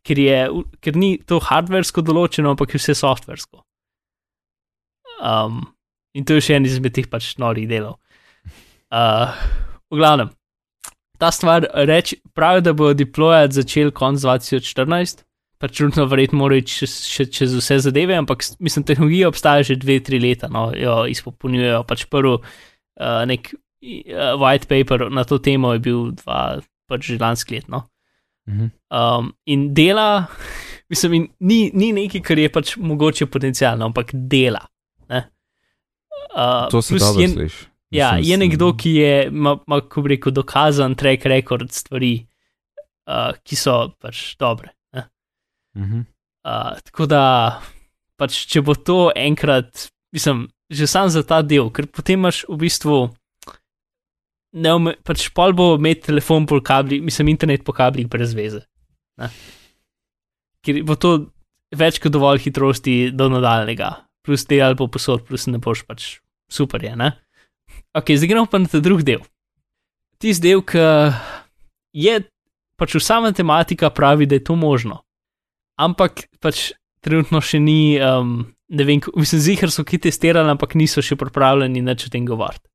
Ker, je, ker ni to hardversko določeno, ampak je vse softversko. Um, in to je še en izmed teh pač norih delov. Uh, v glavnem, ta stvar reč, pravi, da bodo deployati začeli konc 2014. Pač trenutno verjetno morajo iti še, čez vse zadeve, ampak mislim, tehnologija obstaja že dve, tri leta, no, jo izpopolnjujejo. Pač prvi uh, nek uh, white paper na to temo je bil dva, pač že lanski let. No. Mhm. Um, in dela, [LAUGHS] mislim, in ni, ni nekaj, kar je pač mogoče potencialno, ampak dela. Ne? Uh, To se dobro je, sliši. Ja, Mislim, je nekdo, ki je, ima, ima, kako bi rekel, dokazan track record stvari, uh, ki so pač dobre. Ne? Mhm. Uh, tako da, pač, če bo to enkrat, mislim, že sam za ta del, ker potem imaš v bistvu, ne, pač pol bo imeti telefon po kablih, mislim, internet po kablih brez veze. Ne? Ker bo to več kot dovolj hitrosti do nadaljnega, plus te ali pa posod, plus ne boš pač super je. Ne? Ok, zdaj gremo pa na ta drugi del. Tisti del, ki je pač vsa matematika pravi, da je to možno ampak pač trenutno še ni, um, ne vem, mislim, zihar so ki testirali, ampak niso še pripravljeni nič o tem govoriti.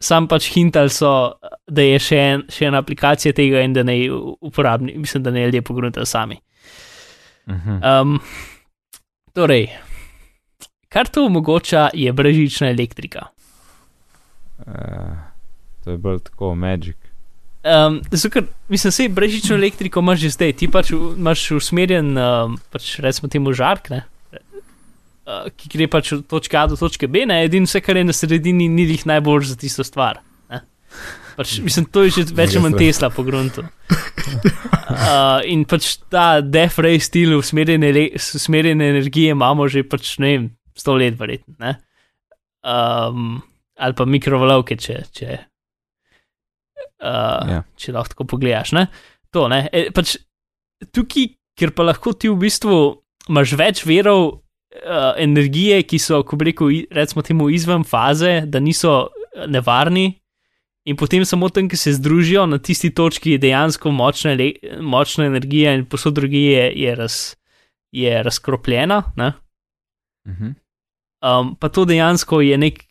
Sam pač hintal so, da je še, en, še ena aplikacija tega in da ne uporabni, mislim, da ne ljudje pogruntali sami. Mhm. Um, torej, kar to omogoča, je brežična elektrika. Eh, To je bolj tako, magic. Um, zato, mislim, vse brežično elektriko imaš že zdaj, ti pač imaš usmerjen, um, pač recimo temu žark, ne, uh, ki gre pač od točke A do točke B, ne, edino vse, kar je na sredini, ni jih najbolj za tisto stvar. Ne. Pač, mislim, to je že [LAUGHS] več ali manj Tesla po gruntu. Uh, in pač ta def ray stil usmerjene, usmerjene energije imamo že pač ne vem, sto let, verjetno. ne. Um, ali pa mikrovalovke, če. če Uh, Ja. če lahko tako pogledaš. Ne? To, ne? E, pač, tukaj, ker pa lahko ti v bistvu imaš več verov uh, energije, ki so, ko bi rekel, recimo temu izven faze, da niso eh, nevarni, in potem samo tam, ki se združijo na tisti točki, je dejansko močna, ele- močna energija, in posod drugi je, je, raz, je razkropljena. Ne? Mhm. Um, pa to dejansko je nek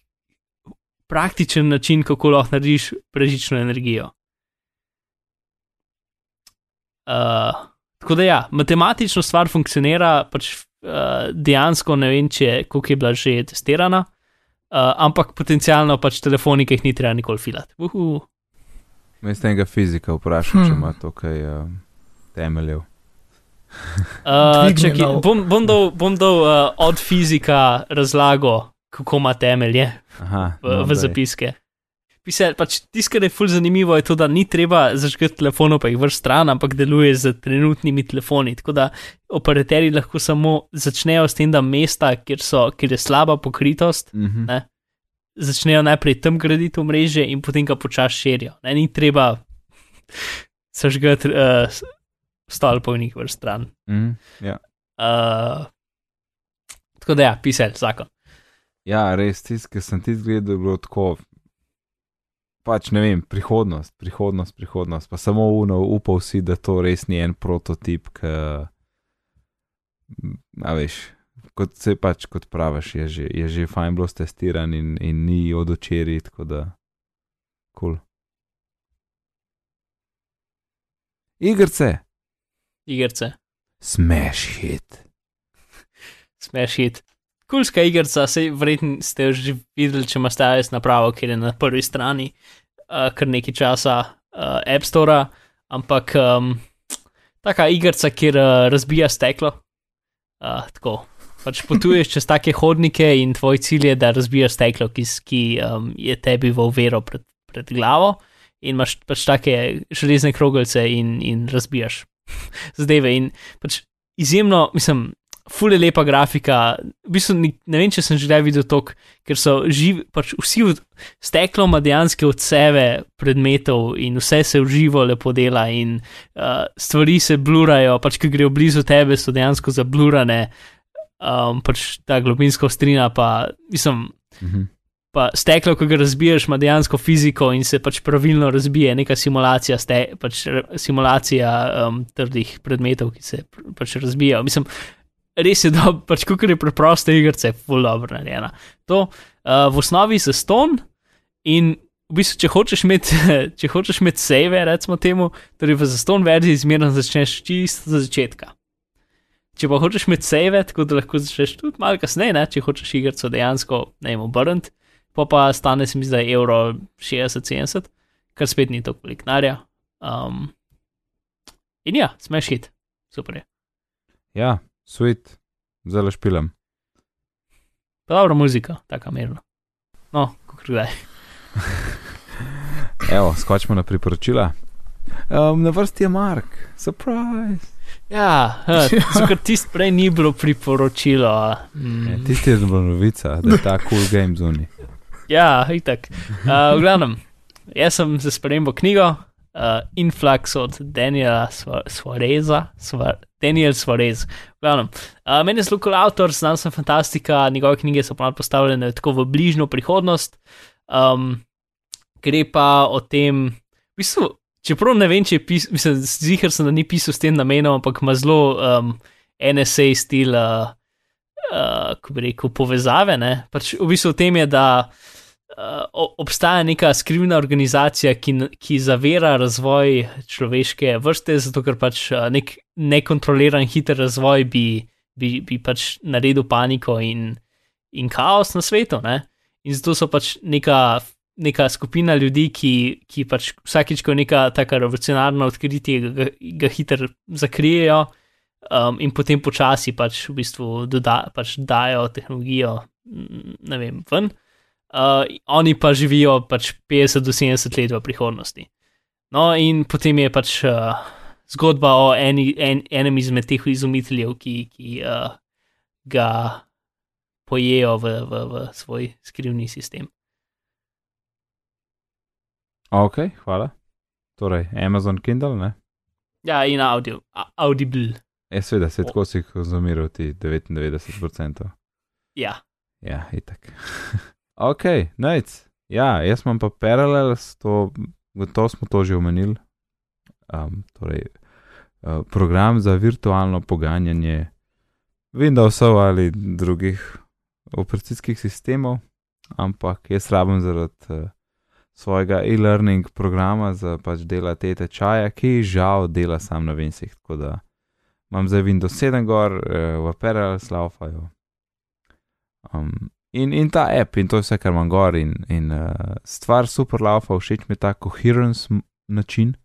praktičen način, kako lahko narediš brežično energijo. Uh, tako da ja, matematično stvar funkcionira, pač uh, dejansko ne vem, če koliko je bila že testirana, uh, ampak potencialno pač telefoni, ki jih ni treba nikoli filati. Uhu. Mislim, enega fizika vprašam, če Hmm. ima to kaj uh, temeljev. Uh, nov. bom, bom dal, bom dal uh, od fizika razlago, kako ima temelje. Aha, v, no, v zapiske. Pisal, pač tisto, kar je fulj zanimivo, je to, da ni treba zažgati telefonov, pa jih vrš stran, ampak deluje z trenutnimi telefoni. Tako da operaterji lahko samo začnejo s tem, da mesta, kjer, so, kjer je slaba pokritost, Mhm. ne, začnejo najprej tam graditi omrežje in potem ga počasi širijo. Ne, ni treba [LAUGHS] zažgati uh, stolpov in jih vrš stran. Mhm. Ja. Uh, tako da, ja, pisal zakon. Ja, res, tisti, ki sem ti gledal, je bilo tako. Pač ne vem, prihodnost, prihodnost, prihodnost. Pa samo uno, upal si, da to res ni en prototip, ki. A veš, kot se pač kot praviš, je že, je že fajn bilo testiran in, in ni od očeri, tako da. Kul. Cool. Igrice. Igrice. Smash hit. Smash hit. Kulska igrica, se verjetno ste že videli, če imate iOS napravo, ki je na prvi strani uh, kar nekaj časa uh, App Store, ampak um, taka igrica, kjer uh, razbija steklo. Uh, tako. Pač potuješ čez take hodnike in tvoj cilj je, da razbijaš steklo, ki, ki um, je tebi v uvero pred, pred glavo, in imaš pač take železne kroglice in, in razbijaš [LAUGHS] zadeve. In pač izjemno, mislim, ful je lepa grafika. V bistvu ne vem, če sem že kdaj videl to, ker so živi, pač vsi steklo ima dejansko od sebe predmetov in vse se uživo lepo dela in uh, stvari se blurajo, pač ki grejo blizu tebe, so dejansko zablurane um, pač ta globinska ostrina, pa mislim. Mhm. Pa steklo, ko ga razbiješ, ima dejansko fiziko in se pač pravilno razbije, neka simulacija, ste, pač simulacija um, trdih predmetov, ki se pač razbijajo. Mislim, res je dobro, pač kot je preprosta igrica, je full dobro narejena. To uh, v osnovi za ston in v bistvu, če hočeš imeti, [LAUGHS] če hočeš imeti save, recimo temu, torej v zaston verziji zmerno začneš čisto za začetka. Če pa hočeš imeti save, tako da lahko začneš tudi malo kasneje, ne? če hočeš igrico dejansko ne vem, obrniti, pa pa stane se mi zdaj evro 60-70, kar spet ni toliko liknarja. Um, in ja, smeš hit, super je. Ja, svet, zelo špilem. Dobro muzika, tako mirno. No, kako kdaj. [LAUGHS] Evo, skočimo na priporočila. Um, na vrsti je Mark, surprise. Ja, ker tisti prej ni bilo priporočilo. Mm. Ja, tisti je zelo novica, da je ta cool game zunaj. Ja, itak. Uh, v glavnem, jaz sem se spremljal knjigo uh, Influx od Daniela Suareza. Svar, Daniel Suarez. Glavnem, uh, meni je kul avtor, znam sem fantastika, njegove knjige so prav postavljene tako v bližnjo prihodnost. Um, gre pa o tem, v bistvu, Čeprav ne vem, če je pisal, mislim, zihar sem, da ni pisal s tem namenom, ampak ima zelo um, NSA stil, uh, uh, ko bi rekel, povezave. Ne? Pač v bistvu v tem je, da obstaja neka skrivna organizacija, ki, ki zavira razvoj človeške vrste, zato ker pač nek nekontroliran hiter razvoj bi, bi, bi pač naredil paniko in, in kaos na svetu. Ne? In zato so pač neka neka skupina ljudi, ki, ki pač vsakič, ko je neka tako revolucionarna odkritje, ga, ga hitro zakrijejo um, in potem počasi pač v bistvu doda, pač dajo tehnologijo, ne vem, ven. Uh, oni pa živijo pač 50 do 70 let v prihodnosti. No, in potem je pač uh, zgodba o eni, en, enem izmed teh izumiteljev, ki, ki uh, ga pojejo v, v, v svoj skrivni sistem. Ok, hvala. Torej, Amazon Kindle, ne? Ja, in audio, Audible. Je seveda, se tako si konzumiral ti 99%. Ja. Ja, itak. [LAUGHS] ok, najc. Ja, jaz imam pa Parallels, to, to smo to že omenili. Um, torej, uh, program za virtualno poganjanje Windowsov ali drugih operacijskih sistemov, ampak jaz rabim zaradi. Uh, svojega e-learning programa za pač dela te tečaje, ki žal dela sam na Vincih. Tako da imam zdaj Windows 7 gor, eh, v Parallels laufajo. Um, in, in ta app, in to je vse, kar imam gor, in, in uh, stvar super laufa, všeč mi je ta coherence način.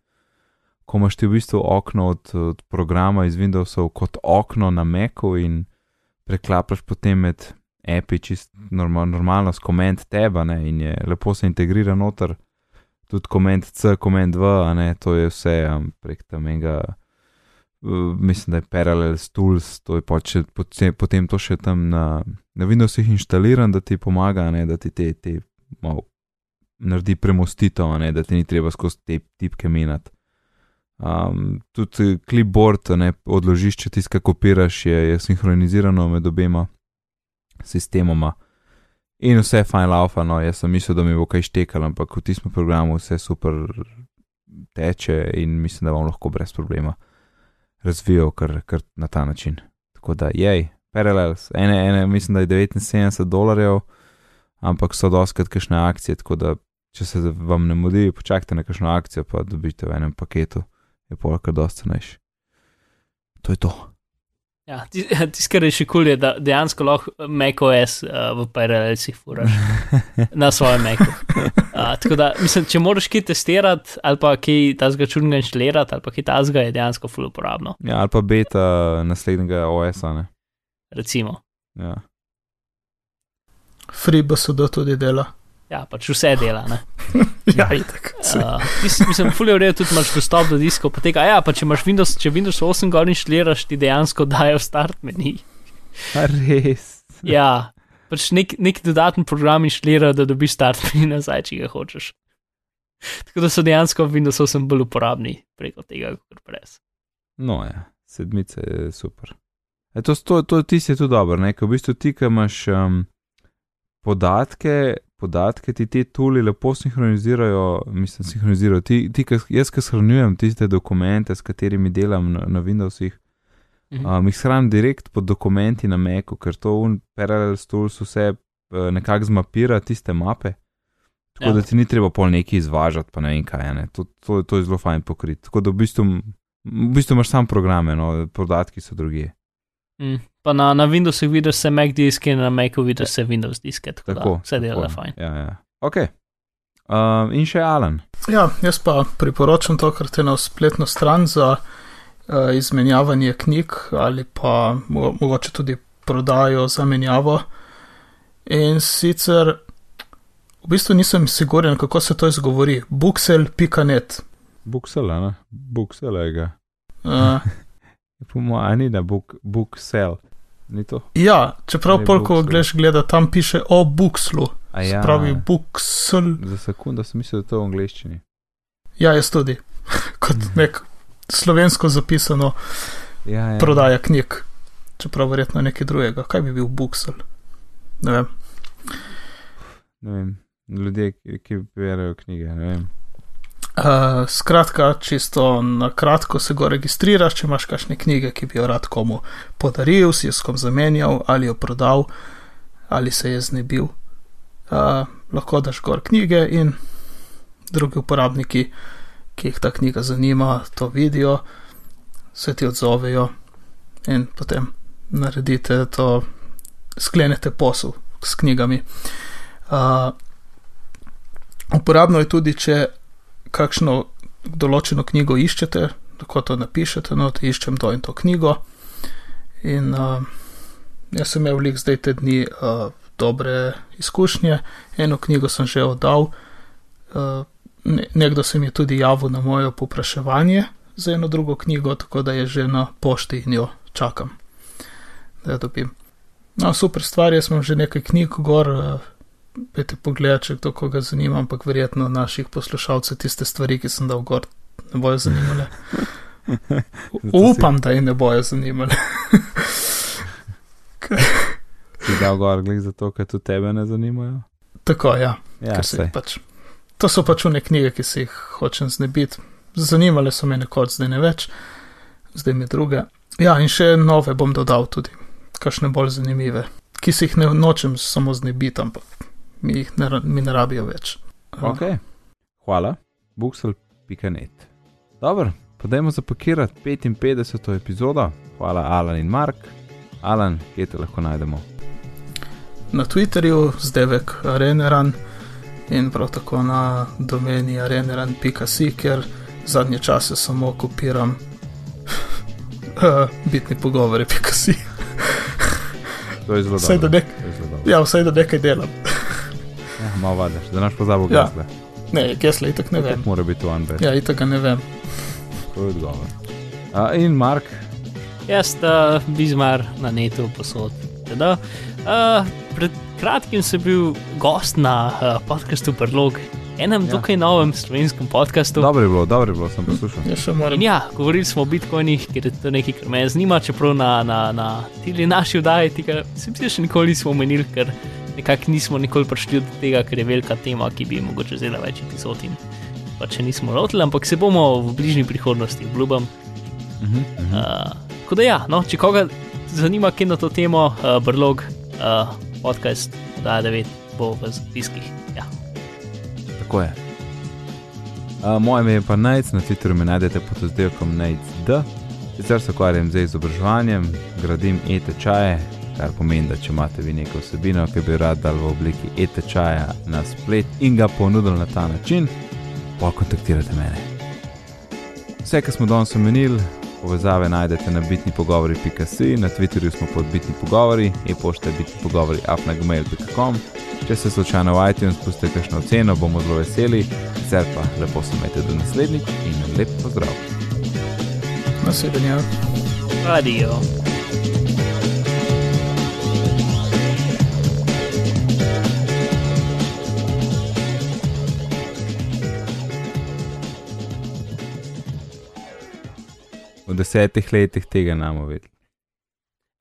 Ko imaš ti v bistvu okno od, od programa iz Windowsov kot okno na Macu in preklapaš potem med api, čist normal, normalno s koment teba, ne, in je lepo se integrira noter, tudi koment C, koment V, ne, to je vse um, prek tam enega, uh, mislim, da je Parallels Tools, to je pač potem, potem to še tam na, na Windowsih inštaliran, da ti pomaga, ne, da ti te, te malo naredi premostitev, ne, da ti ni treba skozi te tipke minati. Um, tudi clipboard, ne, odložišče, tiska kopiraš, je, je sinhronizirano med obema sistemoma. In vse je fajn laufa, no, jaz sem mislil, da mi bo kaj štekal, ampak v tistem programu vse super teče in mislim, da bom lahko brez problema razvijal kar, kar na ta način. Tako da, jej, Parallels, ene, ene, mislim, da je 79 dolarjev, ampak so doskrat kakšne akcije, tako da, če se vam ne mudi, počakajte na kakšno akcijo, pa dobite v enem paketu, je polk dosti cenejši. To je to. Ja, [LAUGHS] tisto, kar je še kul, je, da dejansko lahko MacOS uh, v Parallelsih furaš [LAUGHS] na svojem Macu. Uh, tako da, mislim, če moraš kaj testirati, ali pa kaj ta zgačunga inštalirati, ali pa kaj ta zga, je dejansko ful uporabno. Ja, ali pa beta naslednjega OS-a, ne. Recimo. Ja. FreeBSD tudi dela. Ja, pač vse dela. ne. [LAUGHS] ja, itak. Uh, mislim, fulje v redu, tudi imaš dostop do diskov, pa tega, ja, pa če imaš Windows, če Windows 8 gor inštaliraš, ti dejansko dajo start meni. A res. Ja, pač nek, nek dodaten program inštalirajo, da dobiš start meni nazaj, če ga hočeš. Tako da so dejansko Windows 8 bolj uporabni preko tega, kot brez. No, ja, sedmice je super. E, to, to, to ti si tudi dobro, ne, ker v bistvu ti, ki imaš um, podatke, podatke ti te tuli lepo sinhronizirajo, mislim, sinhronizirajo. Ti, ti ki, jaz, ki shranjujem tiste dokumente, s katerimi delam na, na Windowsih, Mhm. um, jih shranim direkt pod dokumenti na Macu, ker to un Parallels Tools vse uh, nekako zmapira tiste mape. Tako Ja. da ti ni treba pol nekaj izvažati, pa ne vem kaj. Ne. To, to, to je zelo fajn pokrit. Tako da v bistvu, v bistvu imaš sam programe, no, podatki so drugi. Mm. Pa na, na Windowsih vidiš se Mac diske, na Macu vidiš se Windows diske, tako, Tako, da vse dela tako, fajn. Ja, ja. Ok. Um, in še Alan. Ja, jaz pa priporočam to, kar te na spletno stran za uh, izmenjavanje knjig ali pa mo mogoče tudi prodajo zamenjavo. In sicer v bistvu nisem siguren, kako se to izgovori. Buxel.net. Buksel, ne? Buksel je ga. Uh, Po mojem, ni buk, buksel. Ni to? ja, čeprav polko gledaš, gleda, tam piše o Buxlu. A ja. pravi, Buxel. Za sekundo sem mislil, da je to v angleščini. Ja, jaz tudi. [LAUGHS] Kot nek slovensko zapisano Ja, ja. prodaja knjig, čeprav verjetno nekaj drugega. Kaj bi bil Buxel? Ne vem. Ne vem, ljudje, ki, ki berajo knjige, ne vem. Uh, skratka, čisto na kratko se go registriraš, če imaš kakšne knjige, ki bi jo rad komu podaril, si jo s kom zamenjal ali jo prodal ali se je znebil. Uh, lahko daš gor knjige in drugi uporabniki, ki jih ta knjiga zanima, to vidijo, se ti odzovejo in potem naredite to, sklenete posel s knjigami. Uh, uporabno je tudi, če kakšno določeno knjigo iščete, lahko to napišete, no, da iščem to in to knjigo. In uh, jaz sem imel lik zdaj te dni uh, dobre izkušnje, eno knjigo sem že oddal, uh, ne, nekdo se mi je tudi javil na moje popraševanje za eno drugo knjigo, tako da je že na pošti in jo čakam, da jo dobim. No, super stvar, jaz imam že nekaj knjig gor. Uh, Pejte pogled, če kdo koga zanima, ampak verjetno naših poslušalcev tiste stvari, ki sem dal gor, ne bojo zanimale. [LAUGHS] Upam, da jih ne bojo zanimale. [LAUGHS] Si dal gor, glej za to, ker tudi tebe ne zanimajo. Tako, ja, Ja, pač. To so pač une knjige, ki se jih hočem znebiti. Zanimale so me nekoč, zdaj ne več, zdaj mi druge. Ja, in še nove bom dodal tudi, kakšne bolj zanimive, ki se jih ne nočem samo znebiti, ampak mi jih ne, mi ne rabijo več. Ok, hvala, buksel.net. Dobro, pa dajmo zapakirati 55. epizodo. Hvala, Alan in Mark. Alan, kje te lahko najdemo? Na Twitterju zdevek Areneran in prav tako na domeni areneran.si, ker zadnje čase samo kopiram uh, [LAUGHS] bitni pogovori.si. To je zelo Vsaj da, dobro. nek, To je zelo dobro. ja, vsaj da nekaj delam. Ja, malo vadiš, da naš pozabo Ja. gesle. Ne, gesla itak ne vem. Mora biti to Andrej? Ja, itak ga ne vem. To je odgovor. A, in Mark, Jaz, uh, bizmar na netu posod. Teda, uh, pred kratkim sem bil gost na uh, podkastu Prlog enem Ja. ja. dokaj novem slovenskem podkastu. Dobro je bilo, dobro je bilo, sem poslušal. Moram. In ja, govorili smo o bitcoinih, ker je to nekaj, kar me zanima, čeprav na, na, na tili naši vdaji tega se mi zdi, še nikoli nismo omenili, ker nekako nismo nikoli prišli do tega, ker je velika tema, ki bi mogoče vzela več epizod in pa če nismo lotili, ampak se bomo v bližnji prihodnosti, obljubam. Uh -huh, uh -huh. Uh, tako da ja, no, če koga zanima, kaj na to temo, uh, brlog, uh, podcast, da 9 bo v zapiskih. Ja. Tako je. Uh, moje ime je pa Najc, na Twitterju me najdete pod oddelkom NajcD. Sicer se ukvarjam z izobraževanjem, gradim e-tečaje, kar pomeni, da če imate vi neko vsebino, ki bi rad dal v obliki e-tečaja na splet in ga ponudili na ta način, pa kontaktirate mene. Vse, kar smo danes omenili, povezave najdete na bitni pogovori.si, na Twitterju smo pod bitni pogovori, e-pošta je bitni pogovori afnagmail.com. Če se slučajno v iTunes pustite kakšno oceno, bomo zelo veseli, sicer pa lepo se imejte do naslednjič in lep pozdrav. Naslednja. Radio. V desetih letih tega ne bomo vedeli.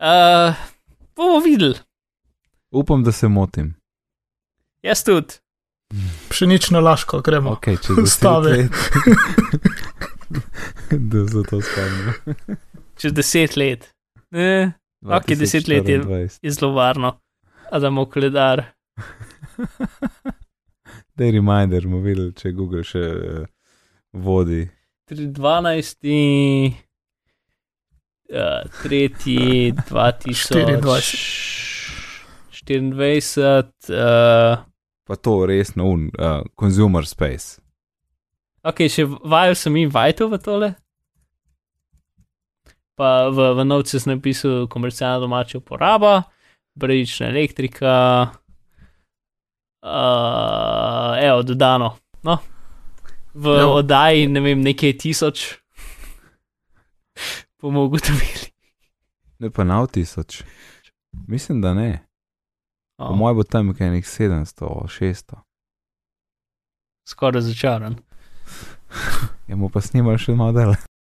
Uh, bomo videli, Upam, da se motim. jaz tudi. Pšenično laško, gremo. Okay, čez deset Ustave. let. [LAUGHS] da se to spomnim. Čez deset let. Eh, Ok, deset let je- 2024. je zelo varno, a da imamo koledar. [LAUGHS] Da je reminder, bomo videli, če Google še uh, vodi. 12. Uh, 3. 2024. Uh, Pa to res na un, uh, consumer space. ok, še vajal sem invite v tole. Pa v, v novcu sem napisal komercialna domača uporaba, bredična elektrika. Uh, evo, dodano. No. V Evo. oddaji, ne vem, nekaj tisoč. Bomo ugotovili. Ne pa na tisoč. Mislim, da ne. Po Oh, mojem bo tam nekaj 700, 600. skoraj začaran. Ja, bomo pa snimali še modele.